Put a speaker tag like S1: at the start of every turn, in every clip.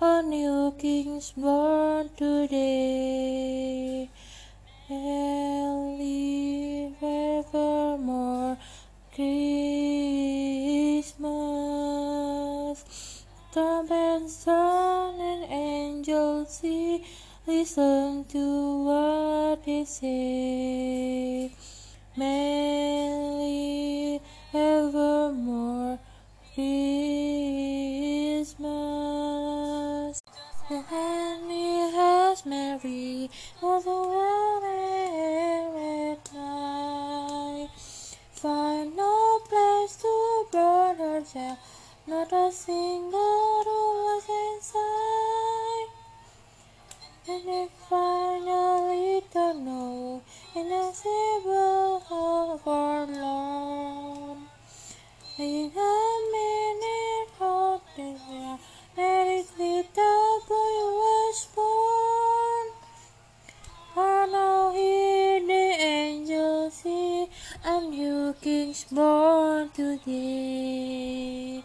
S1: a new king's born today. Happy evermore Christmas. Trump and sun and angels see, listen to what they say. Merry The Henry has Mary was a well at night. Find no place to burn her child, not a single was inside. And they finally a new king's born today.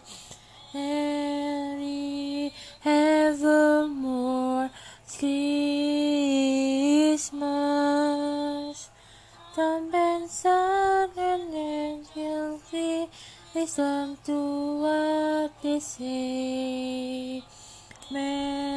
S1: Merry evermore Christmas. Trump and sun and angels sing, listen to what they say. Merry